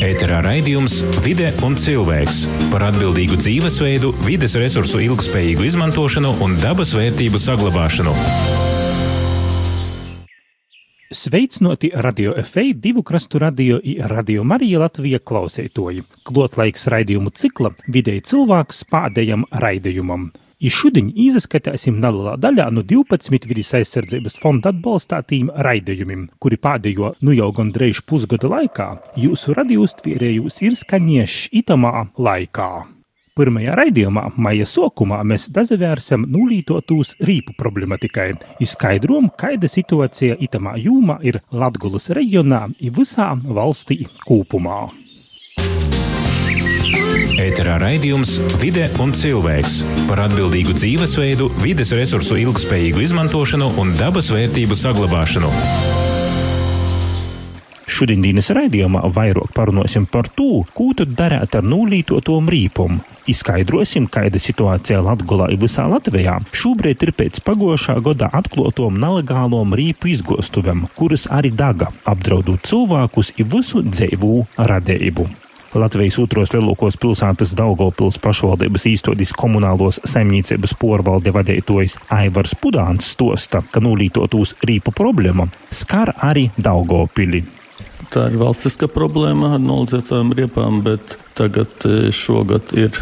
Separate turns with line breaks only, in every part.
Ēterā raidījums Vide un cilvēks par atbildīgu dzīvesveidu, vides resursu ilgspējīgu izmantošanu un dabas vērtību saglabāšanu.
Sveicināti radio FA, divu krastu radio i radio Marija Latvija klausētoji. Klotlaiks raidījumu cikla vidēji cilvēks pādējam raidījumam. I šodien izskatīsim nelielā daļā no 12 vidas aizsardzības fonda atbalstātiem raidījumiem, kuri pēdējo nu jau gandrīz pusgada laikā jūsu radījustvērējus ir skaņieši itamā laikā. Pirmajā raidījumā, maija sākumā, mēs dazavērsim nulītotūs rīpu problematikai, izskaidrojam, kāda situācija itamā jūmā ir Latgulas reģionā un visā valstī kopumā.
Ēterā raidījums Vide un cilvēks par atbildīgu dzīvesveidu, vides resursu ilgspējīgu izmantošanu un dabas vērtību saglabāšanu.
Šodienas raidījumā vairāk parunāsim par to, ko tad darīt ar nulītotom rīpumu. Izskaidrosim, kāda situācija Latvijā ir visā Latvijā. Šobrīd ir pēc pagājušā gada atklātom nelegālom rīpu izgostuviem, kuras arī daga, apdraudot cilvēkus un visu dzīvu radību. Latvijas otros lielākos pilsētas Daugopils pašvaldības īstodis komunālos saimniecības porvalde vadītājs Aivars Pudāns stosta, ka nulītotūs rīpu problēma skar arī Daugopili.
Tā ir valstiska problēma ar nulītotām riepām, bet tagad šogad ir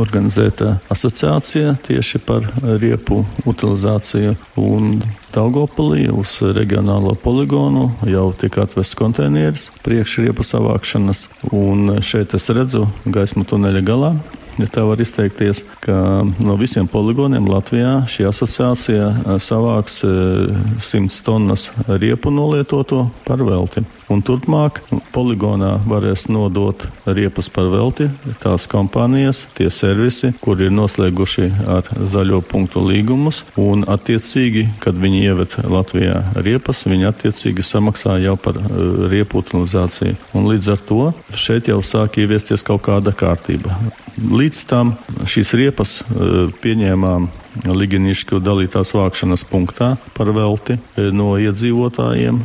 organizēta asociācija tieši par riepu utilizāciju. Un Daugopilī uz reģionālo poligonu jau tika atvests konteineris priekšriepu savākšanas, un šeit es redzu gaismu tuneļa galā ja tā var izteikties, ka no visiem poligoniem Latvijā šī asociācija savāks 100 tonnas riepu nolietoto par velti. Un turpmāk poligonā varēs nodot riepas par velti tās kompānijas, tie servisi, kur ir noslēguši ar zaļo punktu līgumus. Un, attiecīgi, kad viņi ieved Latvijā riepas, viņi attiecīgi samaksā jau par uh, riepu utilizāciju. Un līdz ar to šeit jau sāk ieviesties kaut kāda kārtība. Līdz tam šīs riepas uh, pieņēmām Liginišķu dalītās vākšanas punktā par velti no iedzīvotājiem,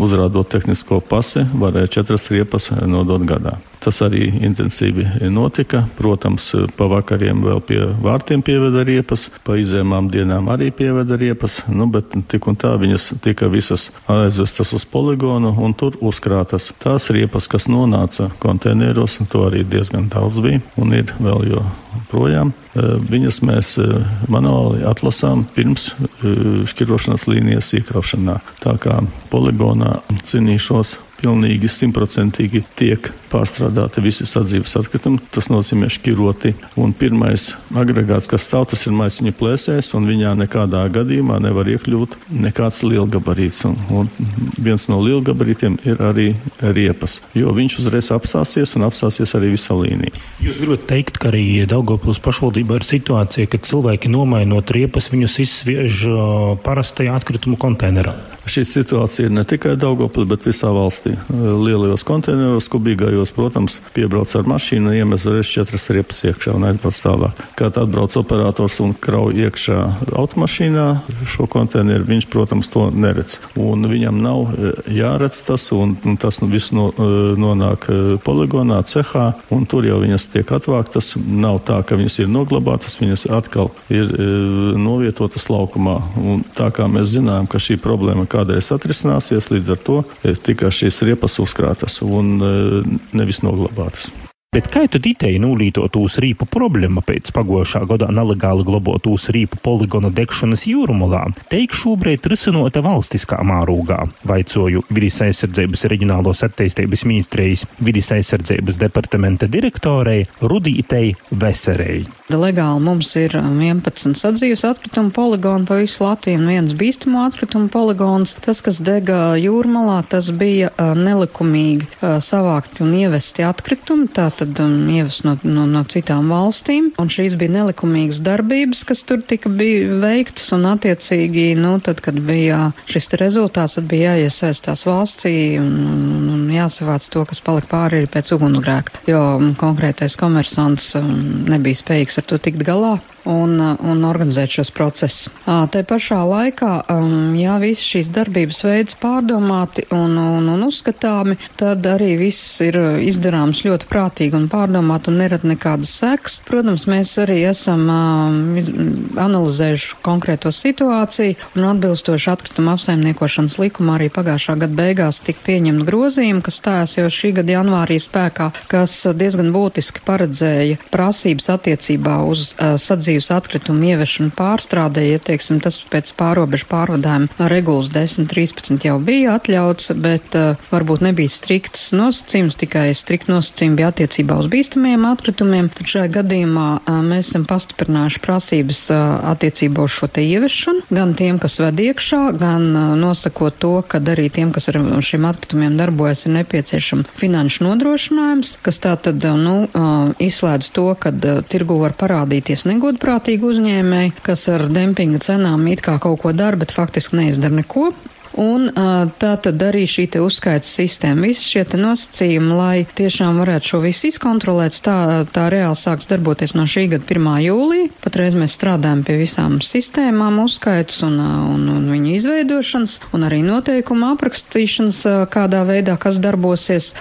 uzrādot tehnisko pasi, varēja četras riepas nodot gadā. Tas arī intensīvi notika. Protams, pa vakariem vēl pie vārtiem pieveda riepas, pa izēmām dienām arī pieveda riepas, nu, bet tik un tā viņas tika visas aizvestas uz poligonu un tur uzkrātas. Tās riepas, kas nonāca konteineros, to arī diezgan daudz bija un ir vēl joprojām. Viņas mēs manuāli atlasām pirms šķirošanas līnijas iekraušanā. Tā kā poligonā cīnīšos pilnīgi simtprocentīgi tiek pārstrādāti visi sadzīves atkritumi. Tas nozīmē šķiroti. Un pirmais agregāts, kas stāv, tas ir maisiņu plēsēs, un viņā nekādā gadījumā nevar iekļūt nekāds lielgabarīts. Un, un viens no lielgabarītiem ir arī riepas, jo viņš uzreiz apstāsies un apstāsies arī visa līnija.
Jūs gribat teikt, ka arī Daugopils pašvaldībā ir situācija, kad cilvēki nomainot riepas, viņus izsviež parastajā atkritumu konteinerā?
Šī situācija ir ne tikai Daugopilī, bet visā valstī. Lielajos konteineros, kubīgajos, protams, piebrauc ar mašīnu, iemet reiz četras riepas iekšā un aizbrauc tālāk. Kad atbrauc operators un krauj iekšā automašīnā šo konteineru, viņš, protams, to neredz. Un viņam nav jāredz tas, un, un tas viss no, nonāk poligonā, cehā, un tur jau viņas tiek atvāktas. Nav tā, ka viņas ir noglabātas, viņas atkal ir novietotas laukumā. Un tā kā mēs zinām, ka šī problēma kādreiz atrisināsies, līdz ar to tikai šīs riepas uzkrātas un nevis noglabātas.
Bet kā tad ideja nulītotūs rīpu problēma pēc pagošā gada nelegāli glabotūs rīpu poligona degšanas jūrumulā teik šobrīd risinota valstiskā mārūgā? Vaicoju vidis aizsardzības reģionālos attīstības ministrijas vidis aizsardzības departamenta direktorei Rudītei Veserei.
Legāli mums ir 11 sadzīves atkritumu poligoni pa visu Latviju un viens bīstamo atkritumu poligons. Tas, kas dega jūrmalā, tas bija nelikumīgi savākti un ievesti atkritumi. Tā tad um, ievest no, no, no citām valstīm. Un šīs bija nelikumīgas darbības, kas tur tika veiktas, un attiecīgi, nu, tad, kad bija šis rezultāts, tad bija jāiesaistās valstī un, un, un jāsavāc to, kas palika pāri arī pēc ugunsgrēka, jo konkrētais komersants um, nebija spējīgs ar to tikt galā. Un, un organizēt šos procesus. Te pašā laikā, ja visas šīs darbības veids pārdomāti un, un, un uzskatāmi, tad arī viss ir izdarāms ļoti prātīgi un pārdomāti un nerad nekādas seks. Protams, mēs arī esam analizējuši konkrēto situāciju un atbilstoši atkrituma apsaimniekošanas likumā arī pagājušā gada beigās tika pieņemta grozījuma, kas stājās jau šī gada janvārī spēkā, kas diezgan būtiski paredzēja prasības attiecībā uz uh, sadzīves atkritumu ieviešanu pārstrādē, ja teiksim, tas pēc pārobežu pārvadājuma regulas 10.13 jau bija atļauts, bet uh, varbūt nebija strikts nosacījums, tikai strikt nosacījumi bija attiecībā uz bīstamiem atkritumiem. Tad šajā gadījumā uh, mēs esam pastiprinājuši prasības uh, attiecībā uz šo te ieviešanu, gan tiem, kas ved iekšā, gan uh, nosakot to, ka arī tiem, kas ar šiem atkritumiem darbojas, ir nepieciešama finanšu nodrošinājums, kas tā tad, nu, izslēdz to, ka tirgu var parādīties negodprātīgi uzņēmēji, kas ar dempinga cenām it kā kaut ko dara, bet faktiski neizdara neko. Un tā tad arī šī te uzskaits sistēma, visi šie te nosacījumi, lai tiešām varētu šo visu izkontrolēt, tā, tā reāli sāks darboties no šī gada 1. jūlija. Patreiz mēs strādājam pie visām sistēmām uzskaits un, un, un viņu izveidošanas un arī noteikuma aprakstīšanas, kādā veidā kas darbosies.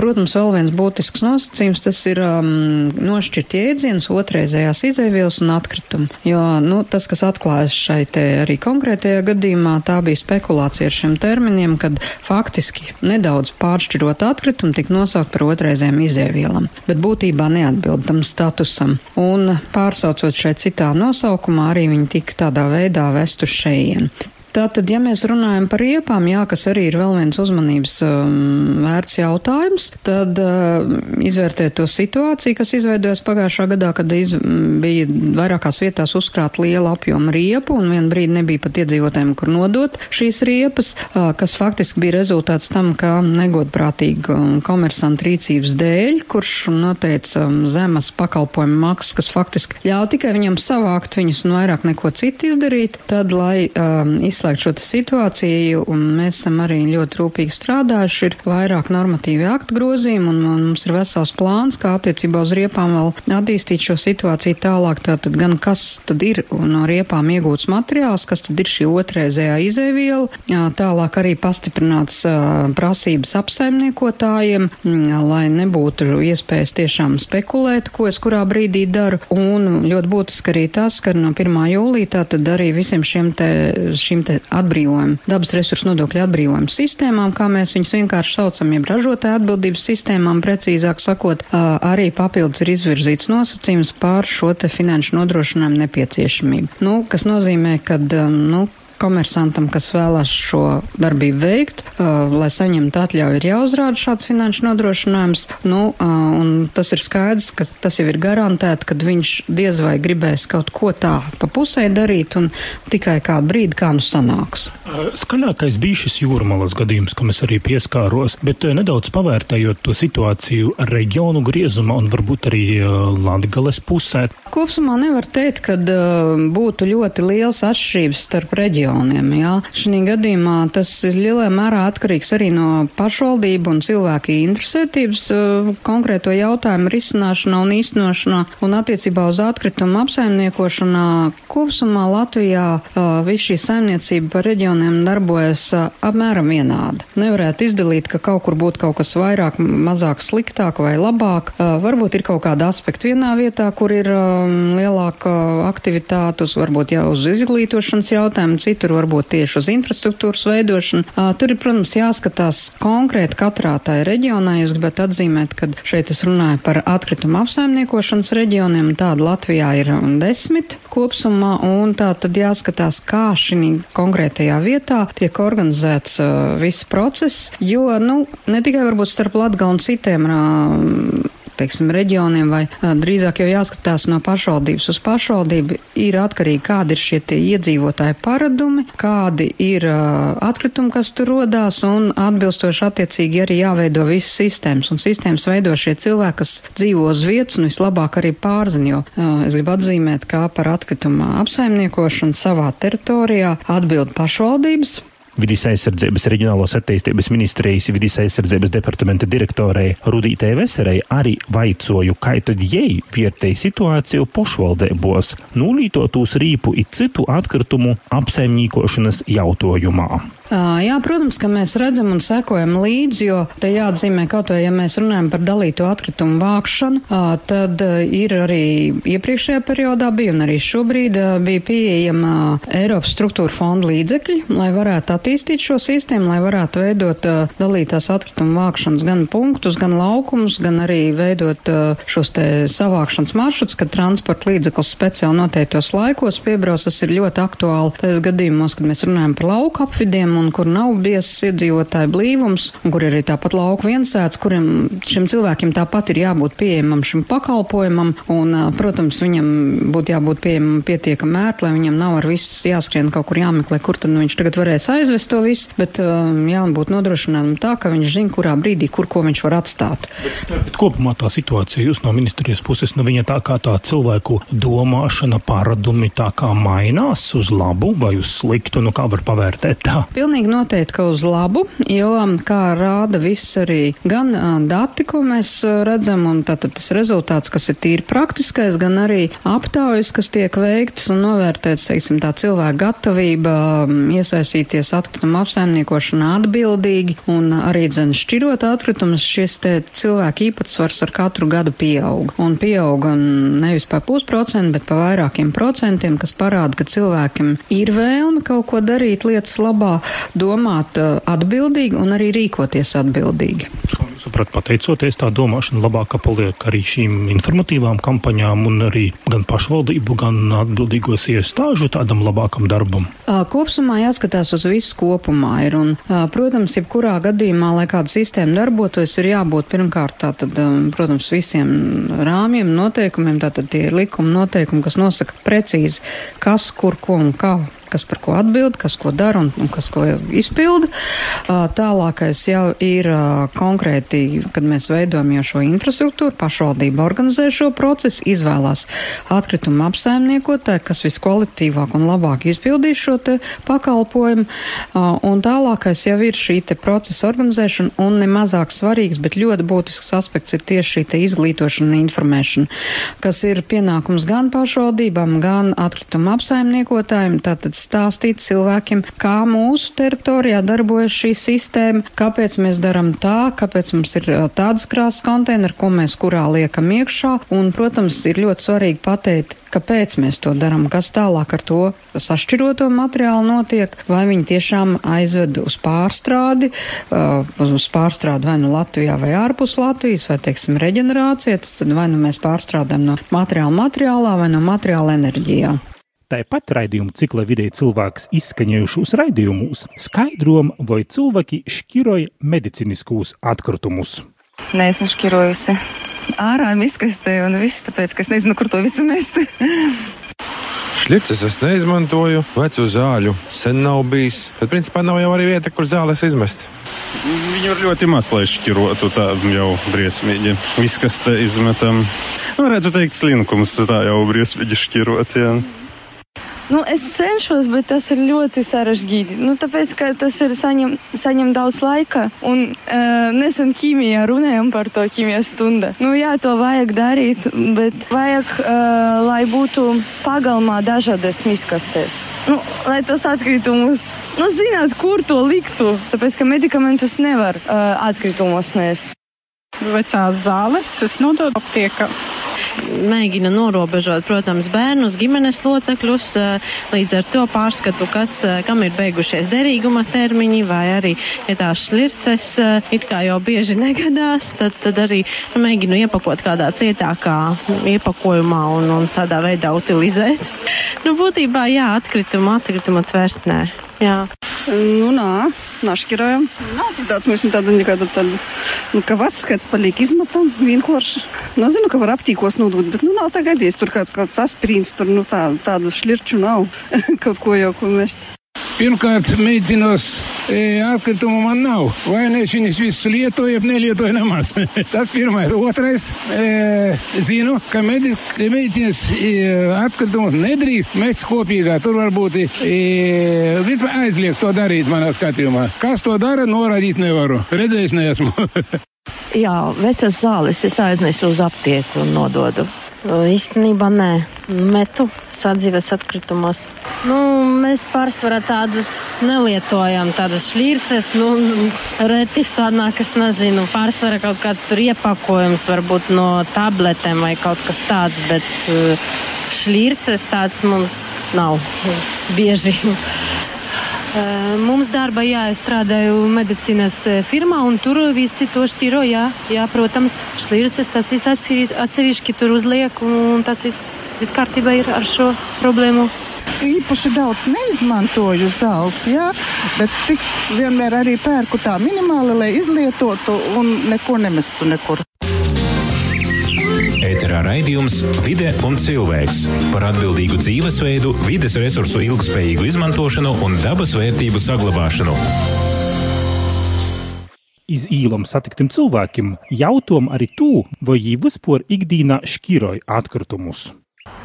Protams, vēl viens būtisks nosacījums, tas ir um, nošķirt jēdzienus otrreizējās izēvielas un atkritumu. Jo, nu, tas, kas atklājas šai te arī konkrētajā gadījumā, tā bija spekulācija situācija ar šiem terminiem, kad faktiski nedaudz pāršķirot atkritumu tika nosaukt par otrreizēm izēvielam, bet būtībā neatbild tam statusam. Un pārsaucot šai citā nosaukumā, arī viņi tika tādā veidā vest uz šejienu. Tātad, ja mēs runājam par riepām, jā, kas arī ir vēl viens uzmanības um, vērts jautājums, tad uh, izvērtēt to situāciju, kas izveidojas pagājušā gadā, kad iz, bija vairākās vietās uzkrāt liela apjoma riepu un vien brīdi nebija pat iedzīvotājiem, kur nodot šīs riepas, uh, kas faktiski bija rezultāts tam, ka negodprātīga um, komersanta rīcības dēļ, kurš noteica um, zemes pakalpojumu maksas, kas faktiski ļauj tikai viņam savākt viņus un vairāk neko citu izdarīt, tad, lai um, izslēgt šo situāciju, un mēs esam arī ļoti rūpīgi strādājuši. Ir vairāk normatīvi aktu grozījumi, un, un mums ir vesels plāns, kā attiecībā uz riepām vēl attīstīt šo situāciju tālāk. Tātad gan kas tad ir no riepām iegūts materiāls, kas tad ir šī otrreizējā izēviela, tālāk arī pastiprināts prasības apsaimniekotājiem, lai nebūtu iespējas tiešām spekulēt, ko es kurā brīdī daru. Un ļoti būtiski arī tas, ka no 1. jūlija tātad arī visiem šiem te, šīm te atbrīvojumu, dabas resursu nodokļu atbrīvojumu sistēmām, kā mēs viņus vienkārši saucam, jeb ražotāja atbildības sistēmām, precīzāk sakot, arī papildus ir izvirzīts nosacījums pār šo te finanšu nodrošinājumu nepieciešamību. Nu, kas nozīmē, ka nu, komersantam, kas vēlās šo darbību veikt, uh, lai saņemtu atļauju, ir jāuzrāda šāds finanšu nodrošinājums. Nu, uh, tas ir skaidrs, ka tas jau ir garantēts, ka viņš diez vai gribēs kaut ko tā pa pusē darīt un tikai kādu brīdi kā nu sanāks.
Skaļākais bija šis jūrmalas gadījums, kam es arī pieskāros, bet nedaudz pavērtējot to situāciju reģionu griezumā un varbūt arī Latgales pusē.
Kopsumā nevar teikt, ka būtu ļoti liels atšķirības starp reģioniem reģioniem. Jā. Šī gadījumā tas ir lielā mērā atkarīgs arī no pašvaldību un cilvēku interesētības uh, konkrēto jautājumu risināšanā un īstenošanā un attiecībā uz atkritumu apsaimniekošanā. Kopsumā Latvijā viss šī saimniecība par reģioniem darbojas apmēram vienādi. Nevarētu izdalīt, ka kaut kur būtu kaut kas vairāk, mazāk sliktāk vai labāk. Varbūt ir kaut kāda aspekta vienā vietā, kur ir lielāka aktivitāte, varbūt jau uz izglītošanas jautājumu, citur varbūt tieši uz infrastruktūras veidošanu. Tur ir, protams, jāskatās konkrēti katrā tajā reģionā. Es gribētu atzīmēt, ka šeit es runāju par atkritumu apsaimniekošanas reģioniem. Tāda Latvijā ir desmit kopsumā, un tā tad jāskatās, kā šī konkrētajā vietā tiek organizēts uh, viss process, jo, nu, ne tikai varbūt starp Latgali un citiem uh, teiksim, reģioniem, vai drīzāk jau jāskatās no pašvaldības uz pašvaldību, ir atkarīgi, kādi ir šie iedzīvotāji paradumi, kādi ir atkritumi, kas tur rodās, un atbilstoši attiecīgi arī jāveido visas sistēmas. Un sistēmas veido šie cilvēki, kas dzīvo uz vietas un vislabāk arī pārziņo. Es gribu atzīmēt, kā par atkritumu apsaimniekošanu savā teritorijā atbild pašvaldības
Vidis aizsardzības reģionālos attīstības ministrijas vidis aizsardzības departamenta direktorei Rudītei Veserei arī vaicoju, kā tad jei vērtēja situāciju pošvaldībos, nulītotūs rīpu i citu atkritumu apsaimniekošanas jautājumā.
Jā, protams, ka mēs redzam un sekojam līdzi, jo te jāatzīmē kaut vai, ja mēs runājam par dalīto atkritumu vākšanu, tad ir arī iepriekšējā periodā bija un arī šobrīd bija pieejama Eiropas struktūra fonda līdzekļi, lai varētu attīstīt šo sistēmu, lai varētu veidot dalītās atkritumu vākšanas gan punktus, gan laukumus, gan arī veidot šos te savākšanas maršruts, kad transporta līdzeklis speciāli noteiktos laikos piebrauc. Tas ir ļoti aktuāli tajos gadījumos, kad mēs runājam par lauku apvidiem un kur nav biezs iedzīvotāju blīvums, un kur ir arī tāpat lauku viensēts, kuriem šiem cilvēkiem tāpat ir jābūt pieejamam šim pakalpojumam, un, protams, viņam būtu jābūt pieejamam pietiekam ērt, lai viņam nav ar viss jāskrien kaut kur jāmeklē, kur tad nu, viņš tagad varēs aizvest to visu, bet jābūt nodrošinātam tā, ka viņš zina, kurā brīdī, kur ko viņš var atstāt.
Bet, bet kopumā tā situācija jūs no ministrijas puses, nu viņa tā kā tā cilvēku domāšana, paradumi tā kā mainās uz labu vai uz sliktu, nu kā var pavērtēt tā?
Piln Pilnīgi noteikti, ka uz labu, jo, kā rāda viss arī gan dati, ko mēs redzam, un tātad tas rezultāts, kas ir tīri praktiskais, gan arī aptaujas, kas tiek veikts un novērtēts, teiksim, tā cilvēka gatavība iesaistīties atkrituma apsaimniekošanā atbildīgi un arī, dzen, šķirot atkritumus, šis te cilvēku īpatsvars ar katru gadu pieaug. Un pieauga nevis pa pusprocentu, bet pa vairākiem procentiem, kas parāda, ka cilvēkiem ir vēlme kaut ko darīt lietas labā, domāt uh, atbildīgi un arī rīkoties atbildīgi.
Sapratu, pateicoties tā domāšana labāk paliek arī šīm informatīvām kampaņām un arī gan pašvaldību, gan atbildīgos iestāžu tādam labākam darbam.
Uh, kopsumā jāskatās uz visu kopumā ir un, uh, protams, jebkurā gadījumā, lai kāda sistēma darbotos, ir jābūt pirmkārt tātad, protams, visiem rāmjiem, noteikumiem, tātad tie ir likuma noteikumi, kas nosaka precīzi, kas, kur, ko un kā kas par ko atbild, kas ko dara un, un kas ko izpilda. Tālākais jau ir konkrēti, kad mēs veidojam jau šo infrastruktūru, pašvaldība organizē šo procesu, izvēlās atkritumu apsaimniekotāju, kas viskvalitīvāk un labāk izpildīs šo pakalpojumu. Un tālākais jau ir šī procesa organizēšana un nemazāk svarīgs, bet ļoti būtisks aspekts ir tieši šī izglītošana un informēšana, kas ir pienākums gan pašvaldībām, gan atkritumu apsaimniekotājiem. Tātad stāstīt cilvēkiem, kā mūsu teritorijā darbojas šī sistēma, kāpēc mēs darām tā, kāpēc mums ir tādas krāsas konteineri, ko mēs kurā liekam iekšā. Un, protams, ir ļoti svarīgi pateikt, kāpēc mēs to darām, kas tālāk ar to sašķiroto materiālu notiek, vai viņi tiešām aizved uz pārstrādi, uz pārstrādi vai nu Latvijā vai ārpus Latvijas, vai, teiksim, reģenerācija, tad vai nu mēs pārstrādājam no materiāla materiālā vai no materiāla enerģijā.
Tāpat raidījuma cikla vidēji cilvēks izskaņojušos raidījumus skaidrom, vai cilvēki šķiroja medicīniskos atkritumus.
Nē, esmu šķirojusi ārā miskastē un viss, tāpēc, ka es nezinu, kur to visu mest.
Šļicis es neizmantoju, vecu zāļu sen nav bijis. Bet, principā, nav jau arī vieta, kur zāles izmest.
Viņu ir ļoti maz, lai šķirotu tā jau briesmīgi. Viss, kas te izmetam, varētu teikt, slinkums tā jau briesmīgi šķirot. Jā.
Nu, es cenšos, bet tas ir ļoti sarežģīti. Nu, tāpēc, ka tas ir saņem, saņem daudz laika. Un uh, nesen ķīmijā runājām par to ķīmijas stundu. Nu, jā, to vajag darīt, bet vajag, uh, lai būtu pagalmā dažādas miskastes. Nu, lai tos atkritumus, nu, zināt, kur to liktu. Tāpēc, ka medikamentus nevar uh, atkritumos nest.
Vecās zāles es nododu aptiekā
mēģina norobežot, protams, bērnus, ģimenes locekļus. Eh, līdz ar to pārskatu, kas, eh, kam ir beigušies derīguma termiņi, vai arī, ja tās šlirces eh, it kā jau bieži negadās, tad, tad arī nu, mēģinu iepakot kādā cietākā iepakojumā un, un tādā veidā utilizēt. nu, būtībā, jā, atkrituma, atkrituma tvertnē. Jā.
Nu, nā, našķirojam. Nav tik daudz mums tādu nekādu tādu, nu, ka vecs skaits paliek izmetam vienkārši. Nu, zinu, ka var aptīkos nodot, bet, nu, nav tā gadījis tur kāds, kāds aspirīns, tur, nu, tā, tādu šļirču nav. kaut ko jau, ko mest.
Pirmkārt, mēģinos e, atkritumu man nav. Vai ne viņas visus lietoju, nelietoju nemaz. Tas pirmais. Otrais, e, zinu, ka mēģinās e, atkritumu nedrīkst mest kopīgā. Tur varbūt e, aizliegt to darīt manā skatījumā. Kas to dara, norādīt nevaru. Redzējis neesmu.
Jā, vecas zāles es aiznesu uz aptieku un nododu.
Īstenībā nē, metu sadzīves atkritumos. Nu, mēs pārsvarā tādus nelietojam, tādas šķirces. Nu, reti sanāk, es nezinu, pārsvarā kaut kāds tur iepakojums, varbūt no tabletēm vai kaut kas tāds, bet šķirces tāds mums nav bieži. Mums darba, jā, es strādāju medicīnas firmā, un tur visi to šķiro. Jā, jā protams, šķirces tas viss atsevišķi tur uzliek, un tas viss, viss kārtībā ir ar šo problēmu.
Īpaši daudz neizmantoju zāles, jā, bet tik vienmēr arī pērku tā minimāli, lai izlietotu un neko nemestu nekur.
Ēterā raidījums Vide un cilvēks par atbildīgu dzīvesveidu, vides resursu ilgspējīgu izmantošanu un dabas vērtību saglabāšanu.
Iz īlam satiktiem cilvēkiem jautājumu arī tū, vai viņi vispār ikdienā šķiroja atkritumus.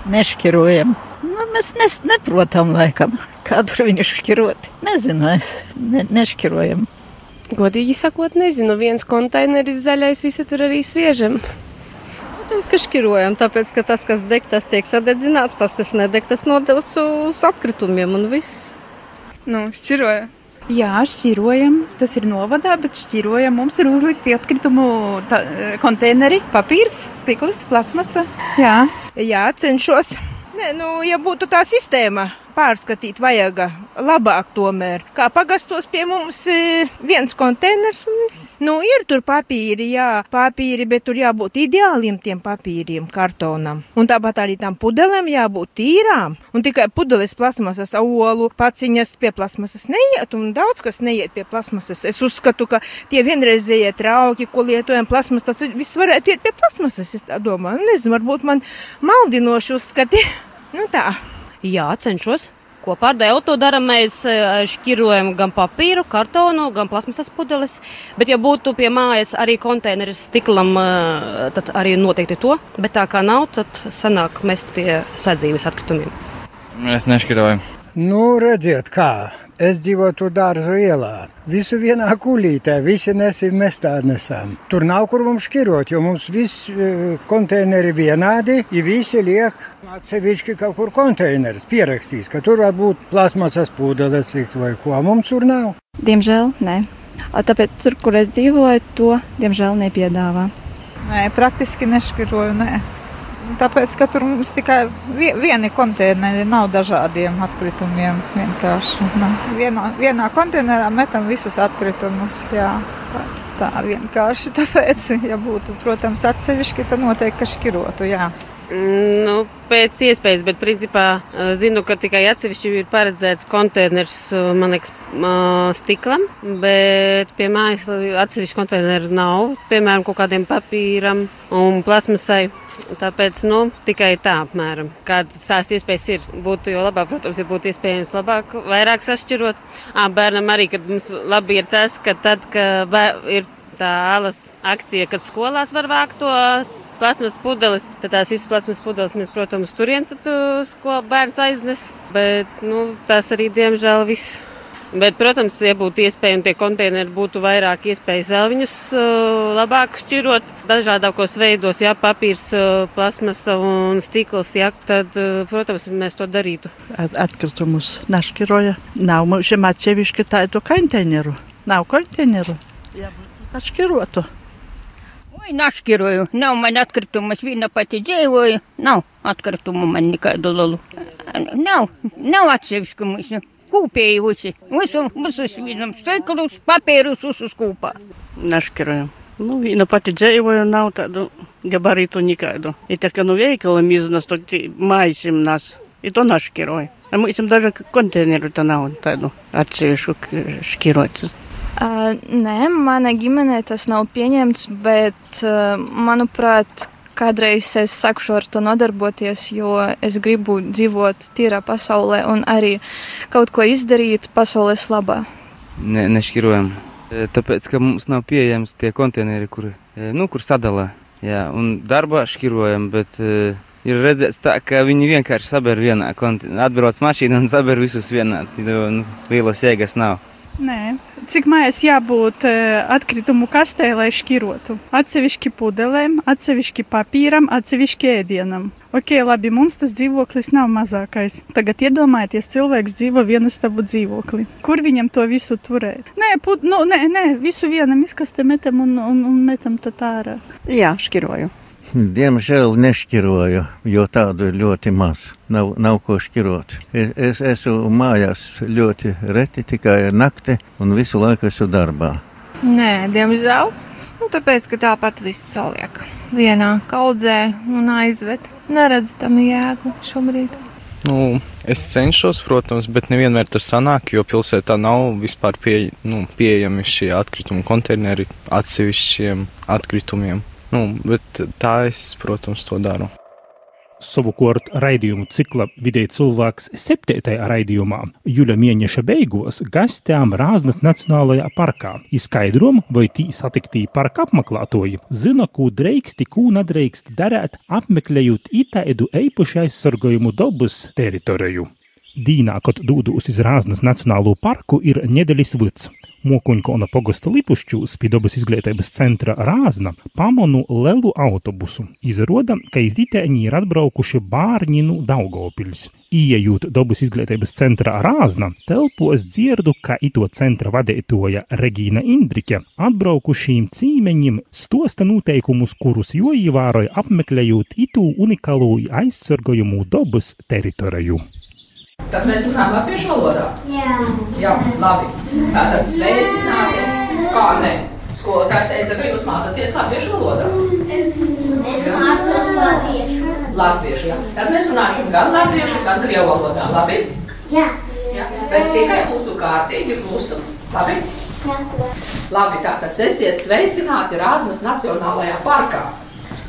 Nešķirojam. Nu, mēs nes, neprotam, laikam, kā tur viņi šķirot. Nezinu, es ne, nešķirojam.
Godīgi sakot, nezinu. Viens konteineris zaļais, visu tur arī sviežam.
Protams, ka šķirojam, tāpēc, ka tas, kas deg, tas tiek sadedzināts, tas, kas nedeg, tas nodots uz atkritumiem un viss.
Nu, šķiroja.
Jā, šķirojam. Tas ir novadā, bet šķirojam. Mums ir uzlikti atkritumu tā, konteineri, papīrs, stikls, plasmasa. Jā,
Jā cenšos. Nē, nu, ja būtu tā sistēma, pārskatīt vajag labāk tomēr. Kā pagastos pie mums e, viens konteiners un viss. Nu, ir tur papīri, jā, papīri, bet tur jābūt ideāliem tiem papīriem, kartonam. Un tāpat arī tām pudelēm jābūt tīrām. Un tikai pudeles plasmasas olu paciņas pie plasmasas neiet, un daudz kas neiet pie plasmasas. Es uzskatu, ka tie vienreizējie trauki, ko lietojam plasmas, tas viss varētu iet pie plasmasas, es tā domāju. Nezinu, varbūt man maldinoši uzskati. Nu tā.
Jā, cenšos. Kopā ar Dēlu to darām. Mēs šķirojam gan papīru, kartonu, gan plasmasas pudeles. Bet, ja būtu pie mājas arī konteineris stiklam, tad arī noteikti to. Bet tā kā nav, tad sanāk mest pie sadzīves atkritumiem.
Es nešķiroju.
Nu, redziet, kā. Es dzīvoju dārza ielā. Visu vienā kulītē, visi nesim mestā nesam. Tur nav kur mums šķirot, jo mums viss e, konteineri vienādi, ja visi liek atsevišķi kaut kur konteineris pierakstīs, ka tur var būt plasmasas pūdeles likt vai ko. Mums tur nav.
Diemžēl nē. Tāpēc tur, kur es dzīvoju, to diemžēl nepiedāvā.
Nē, praktiski nešķiroju. Nē. Tāpēc, ka tur mums tikai vieni konteineri nav dažādiem atkritumiem. Vienkārši nā. vienā, vienā konteinerā metam visus atkritumus. Jā, tā, tā vienkārši. Tāpēc, ja būtu, protams, atsevišķi, tad noteikti šķirotu. Jā.
Nu, pēc iespējas, bet principā zinu, ka tikai atsevišķi ir paredzēts konteiners, man liekas, stiklam, bet pie mājas atsevišķi konteineru nav, piemēram, kaut kādiem papīram un plasmasai. Tāpēc, nu, tikai tā apmēram. Kādas tās iespējas ir? Būtu jau labāk, protams, ja būtu iespējams labāk, vairāk sašķirot. Ā, bērnam arī, kad mums labi ir tas, ka tad, kad ir tā alas akcija, kad skolās var vākt tos plasmas pudeles. Tad tās visas plasmas pudeles mēs, protams, turien tad skolu bērns aiznes. Bet, nu, tas arī, diemžēl, viss. Bet, protams, ja būtu iespēja un tie konteineri būtu vairāk iespējas vēl viņus uh, labāk šķirot dažādākos veidos, ja papīrs, uh, plasmasa un stikls, ja, tad, uh, protams, mēs to darītu.
At, atkritumus našķiroja. Nav mums atsevišķi tādu konteineru. Nav konteineru. Jā. Atšķirotu.
Oi, našķiroju. Nav man atkritumu, es viena pati dzīvoju. Nav atkritumu man nekādu lalu. Nav, nav atsevišķu mūsu. Kūpēji visi. Visu, visus vienam stiklus, papīrus, visus kūpā.
Našķiroju. Nu, viena pati dzīvoju, nav tādu gabaritu nekādu. Ir tā kā nu veikala miznas, to maisim nas. Ir to našķiroju. Mums даже konteineru tā nav tādu atsevišķu šķirot.
Uh, nē, manā ģimenē tas nav pieņemts, bet, uh, manuprāt, kādreiz es sākšu ar to nodarboties, jo es gribu dzīvot tīrā pasaulē un arī kaut ko izdarīt pasaules labā.
Ne, nešķirojam. E, Tāpēc, ka mums nav pieejams tie konteineri, kur, e, nu, kur sadalā. Jā, un darbā šķirojam, bet uh, ir redzēts tā, ka viņi vienkārši saber vienā konteinerā. Atbrauc mašīna un saber visus vienā. Nu, lielas jēgas nav.
Nē, cik mājās jābūt eh, atkritumu kastē, lai šķirotu? Atsevišķi pudelēm, atsevišķi papīram, atsevišķi ēdienam. Ok, labi, mums tas dzīvoklis nav mazākais. Tagad iedomājieties, cilvēks dzīvo vienastabu dzīvoklī. Kur viņam to visu turēt? Nē, put, nu, nē, nē visu vienam izkastē metam un, un, un metam tad ārā.
Jā, šķiroju.
Diemžēl nešķiroju, jo tādu ir ļoti maz. Nav, nav ko šķirot. Es, es esmu mājās ļoti reti, tikai nakti un visu laiku esmu darbā.
Nē, diemžēl. Nu, tāpēc, ka tāpat viss saliek vienā kaudzē un aizved. Neredzu tam jēgu šobrīd.
Nu, es cenšos, protams, bet nevienmēr tas sanāk, jo pilsētā nav vispār pie, nu, pieejami šie atkritumu konteineri atsevišķiem atkritumiem. Nu, bet tā es, protams, to daru.
Savukārt raidījumu cikla vidēji cilvēks septītajā raidījumā Juļa mēneša beigās gastām Rāznas Nacionālajā parkā. Izskaidrom, vai tī satiktī parka apmeklētoji zina, ko dreiksti, ko nedreikst darīt, apmeklējot itaidu eipuši aizsargojumu dabas teritoriju. Dīnā, kad dūdūs iz Rāznas Nacionālo parku, ir nedēļas vids. Mokuņkona pogosta lipušķūs pie dabas izglītības centra Rāzna pamonu lelu autobusu. Izroda, ka iz itēņi ir atbraukuši bārņi no Daugavpils. Iejūt dabas izglītības centra Rāzna, telpos dzirdu, ka ito centra vadītoja Regīna Indrike atbraukušīm cīmeņiem stosta noteikumus, kurus jo ievēroja apmeklējot itu unikālo aizsargojumu dabas teritoriju.
Tad mēs runājam latviešu valodā? Jā. Jā, labi. Tātad sveicināti. Kā ne? Skolotāja teica, ka jūs mācāties latviešu valodā.
Es, es mācos latviešu.
Latviešu, jā. Tad mēs runāsim gan latviešu, gan krievu valodā. Labi?
Jā.
jā. Bet tikai lūdzu kārtīgi klusu. Labi?
Jā.
Labi, tātad esiet sveicināti Rāznas Nacionālajā парка.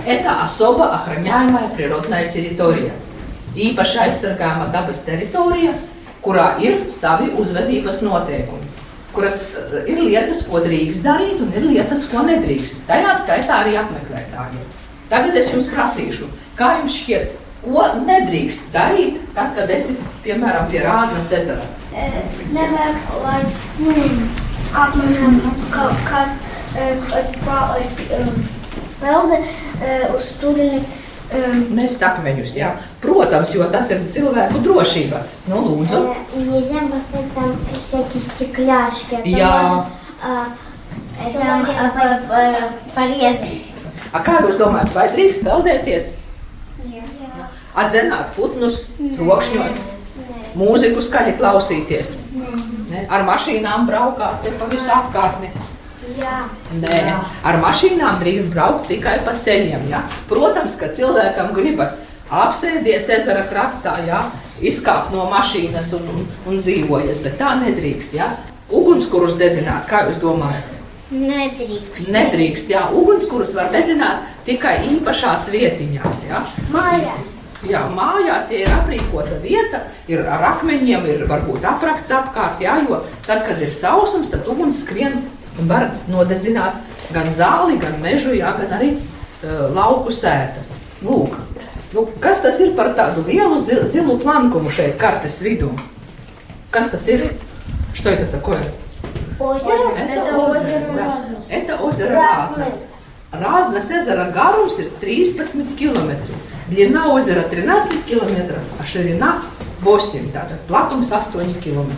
Это особо охраняемая природная территория. Īpaši aizsargājama dabas teritorija, kurā ir savi uzvedības noteikumi, kuras eh, ir lietas, ko drīkst darīt, un ir lietas, ko nedrīkst. Tajā skaitā arī apmeklētājiem. Tagad es jums prasīšu, kā jums šķiet, ko nedrīkst darīt, tad, kad esi piemēram pie Rāznas ezera?
Nevajag, lai mm, apmanām kaut kas pelde uz turieni.
Mēs takmeņus, jā. Protams, jo tas ir cilvēku drošība. Nu, lūdzu.
Нельзя бросать там всякие стекляшки. Это
Jā.
может а, это а, порезать.
A, kā jūs domājat, vai drīkst peldēties? Atzenāt putnus, trokšņot, mūziku skaļi klausīties, ne? ar mašīnām braukāt te pa visu apkārtni.
Jā.
Nē, ar mašīnām drīkst braukt tikai pa ceļiem. Ja? Protams, ka cilvēkam gribas apsēsties ezera krastā, ja? izkāpt no mašīnas un, un, un dzīvojas, bet tā nedrīkst. Ja? Ugunskurus dedzināt, kā jūs domājat?
Nedrīkst.
Nedrīkst, jā, ugunskurus var dedzināt tikai īpašās vietiņās. Ja?
Mājās.
Jā, mājās, ja ir aprīkota vieta, ir ar akmeņiem, ir varbūt aprakts apkārt, jā, jo tad, kad ir sausums, tad uguns skrien var nodedzināt gan zāli, gan mežu, jā, gan arī uh, lauku sētas. Lūk, nu, kas tas ir par tādu lielu zil, zilu plankumu šeit kartes vidū? Kas tas ir? Что это такое?
Озеро?
Это озеро, да. Это озеро Разность. Разность ezera garums ir 13 km. Длина озера 13 km, а širina 8, tātad platums 8 km.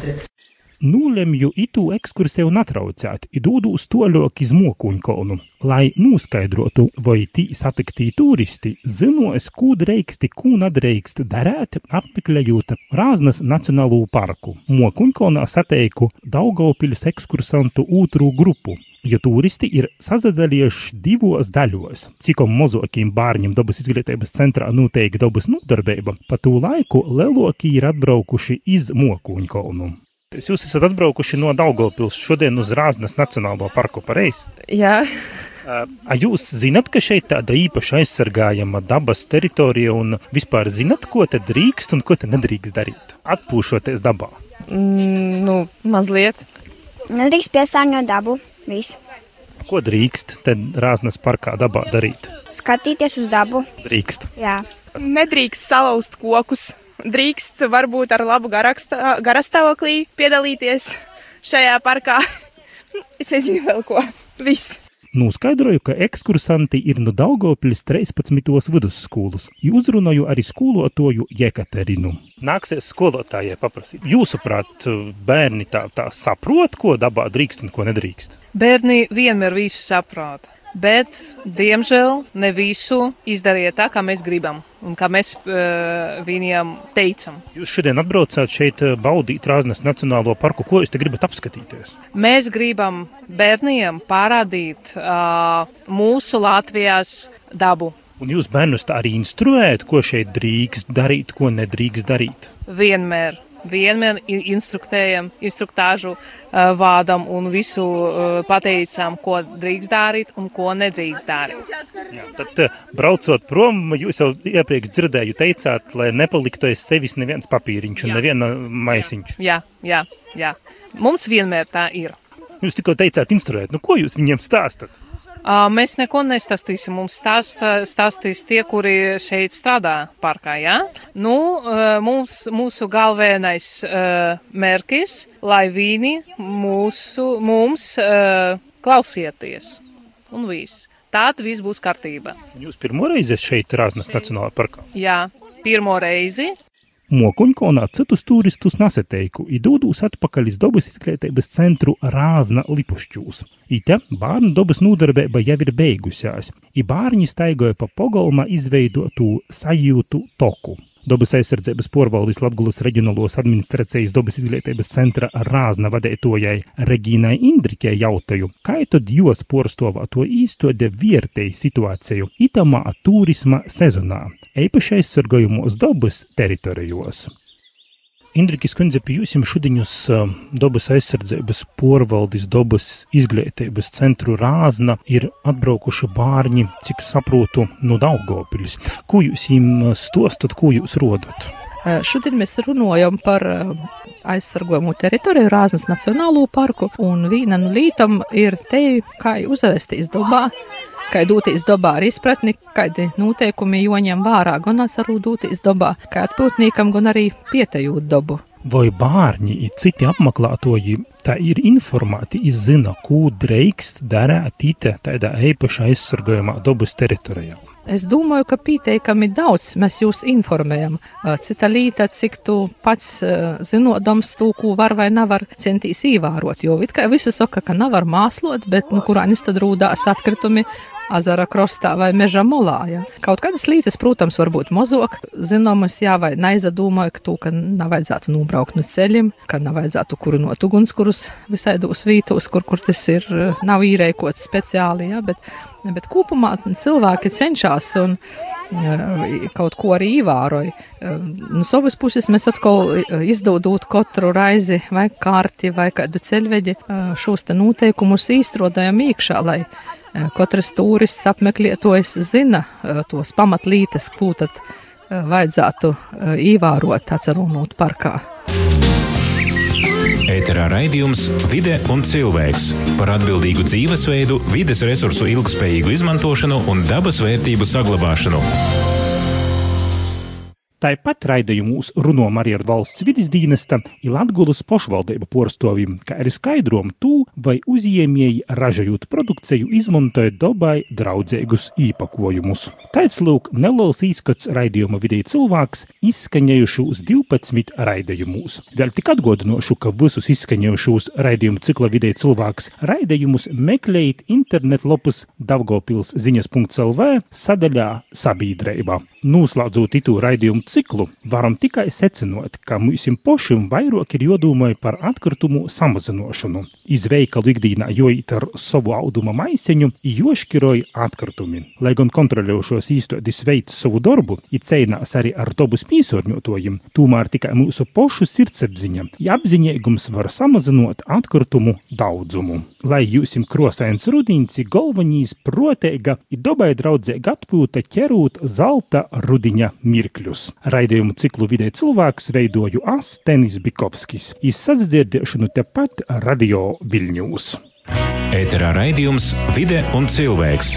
Nūlemju itu ekskursiju natraucēt, idūdu uz toļok iz Mokuņkonu, lai noskaidrotu, vai tī satiktī turisti zinos, kū dreiksti, kū nadreikst darēt, apmeklējot Rāznas Nacionālo parku. Mokuņkonā sateiku Daugavpiļas ekskursantu ūtru grupu, jo turisti ir sazadalījuši divos daļos. Cikom mozokiem bārņiem dabas izglītības centrā noteikti dabas nodarbība, pa tū laiku leloki ir atbraukuši iz Mokuņkonu. Jūs esat atbraukuši no Daugavpils šodien uz Rāznas Nacionālo parku pareizi?
Jā,
A jūs zinat, ka šeit tāda īpaši aizsargājama dabas teritorija un vispār zinat, ko te drīkst un ko te nedrīkst darīt? Atpūšoties dabā.
Mm, nu, mazliet.
Nedrīkst piesārņot dabu. Visu.
Ko drīkst te Rāznas parkā dabā darīt?
Skatīties uz dabu.
Drīkst.
Jā.
Nedrīkst salauzt kokus. Drīkst varbūt ar labu garastāvoklī piedalīties šajā parkā. es nezinu vēl ko. Viss.
Noskaidroju, ka ekskursanti ir no Daugopļas 13. vidusskolas. Uzrunāju arī skolotāju Jekaterinu. Nāksies skolotājai paprasīt. Jūsuprāt, bērni tā, tā saprot, ko dabā drīkst un ko nedrīkst?
Bērni vienmēr visu saprot. Bet, diemžēl, ne visu izdariet tā, kā mēs gribam un kā mēs uh, viņiem teicam.
Jūs šodien atbraucāt šeit baudīt Rāznas Nacionālo parku. Ko jūs te gribat apskatīties?
Mēs gribam bērniem parādīt uh, mūsu Latvijas dabu.
Un jūs bērnus tā arī instruējat, ko šeit drīkst darīt, ko nedrīkst darīt?
Vienmēr vienmēr instruktējam, instruktāžu vādam un visu pateicām, ko drīkst darīt un ko nedrīkst darīt.
Jā, tad, braucot prom, jūs jau iepriekš dzirdēju, teicāt, lai nepaliktu aiz sevis neviens papīriņš un jā. neviena maisiņš.
Jā, jā, jā. Mums vienmēr tā ir.
Jūs tikko teicāt instruēt, nu ko jūs viņiem stāstat?
Mēs neko nestāstīsim. Mums stāsta, stāstīs tie, kuri šeit strādā parkā. Ja? Nu, mums, mūsu galvenais mērķis, lai viņi mūsu, mums klausieties. Un viss. Tātad viss būs kārtībā.
Jūs pirmo reizi šeit Rāznas Nacionālajā parkā?
Jā, pirmo reizi.
Mokuņkonā citus turistus nesateiku, idūdūs atpakaļ iz dobas izglītības centru Rāzna Lipušķūs. Ite bērnu dobas nodarbība jau ir beigusies, i bērni staigoja pa pogolma izveidotu sajūtu toku. Dabas aizsardzības porvaldis Latgulas reģionālos administrācijas dabas izglītības centra Rāzna vadētojai Regīnai Indriķai jautāju, kā tad jūs porstovā to īstode viertēji situāciju itamā turisma sezonā, eipaši aizsargājumos dabas teritorijos. Indrikas kundze, pie jums šodienus dabas aizsardzības porvaldis, dabas izglītības centru Rāzna ir atbraukuši bārņi, cik saprotu, no Daugopiļas. Ko jūs viņiem stostat, ko jūs rodat?
Šodien mēs runājam par aizsargojumu teritoriju Rāznas Nacionālo parku, un viena no lītam ir te, kā uzvesties dabā, kā doties dabā ar izpratni, kādi noteikumi joņem vārā, gan arī doties dabā, kā atpūtniekam, gan arī pietejot dabu.
Vai bērni ir citi apmeklētoji, tā ir informēti, izzina, ko drīkst darīt ite tādā īpaši aizsargājumā dabas teritorijā.
Es domāju, ka pieteikami daudz mēs jūs informējam. Cita lieta, cik tu pats zinodams to, ko var vai nevar centīs īvērot. Jo it kā visi saka, ka nevar māslot, bet nu kurānis tad rūdās atkritumi azara krostā vai meža molā. Ja. Kaut kādas lietas, protams, var būt mazāk zināmas, jā, vai neizdomāju, ka, to, ka nav vajadzētu nobraukt no ceļiem, ka nav vajadzētu kurinot ugunskurus visaidos vītos, kur, kur tas ir, nav īrēkots speciāli, jā, bet, bet kopumā cilvēki cenšas un kaut ko arī ievēroja. No savas puses mēs atkal izdodot katru raizi vai kārti vai kādu ceļveģi šos te noteikumus īstrodājam iekšā, lai katrs turists apmeklētājs zina tos pamatlītes, ko tad vajadzētu ievērot atcerunot parkā.
Ēterā raidījums Vide un cilvēks par atbildīgu dzīvesveidu, vides resursu ilgspējīgu izmantošanu un dabas vērtību saglabāšanu.
Tāpat raidījumos runājam arī ar valsts vidas dienesta un Latvijas pašvaldību porstoviem, kā arī skaidrom to, vai uzņēmēji ražojot produkciju izmantoja dabai draudzīgus īpakojumus. Tāds lūk neliels īskats raidījuma vidē cilvēks izskaņējuši uz 12 raidījumus. Vēl tik atgādinošu, ka visus izskaņējušos raidījumu cikla vidē cilvēks raidījumus meklējiet internetlapus Davgopils ziņas.lv sadaļā sabiedrība. Noslēdzot itu raidījumu ciklu, varam tikai secinot, ka mums pašam vairāk ir jodomai par atkritumu samazināšanu. Iz veikalu ikdienā joīt ar savu auduma maiseņu, joškiroja atkritumi. Lai gan kontrolējošos īstodis veids savu darbu, ir cīnās arī ar dobus pīsorņotojiem, tomēr tikai mūsu pašu sirdsapziņa, ja apziņīgums var samazinot atkritumu daudzumu. Lai jūsim krosains rudīns, galvenīs proteiga ir dabai draudzēga atpūta ķerūt zelta rudiņa mirkļus. Raidījumu ciklu vidē cilvēks veidoju Astenis Bikovskis. Izsadzirdēšanu tepat Radio Viļņūs.
Ēterā raidījums Vide un cilvēks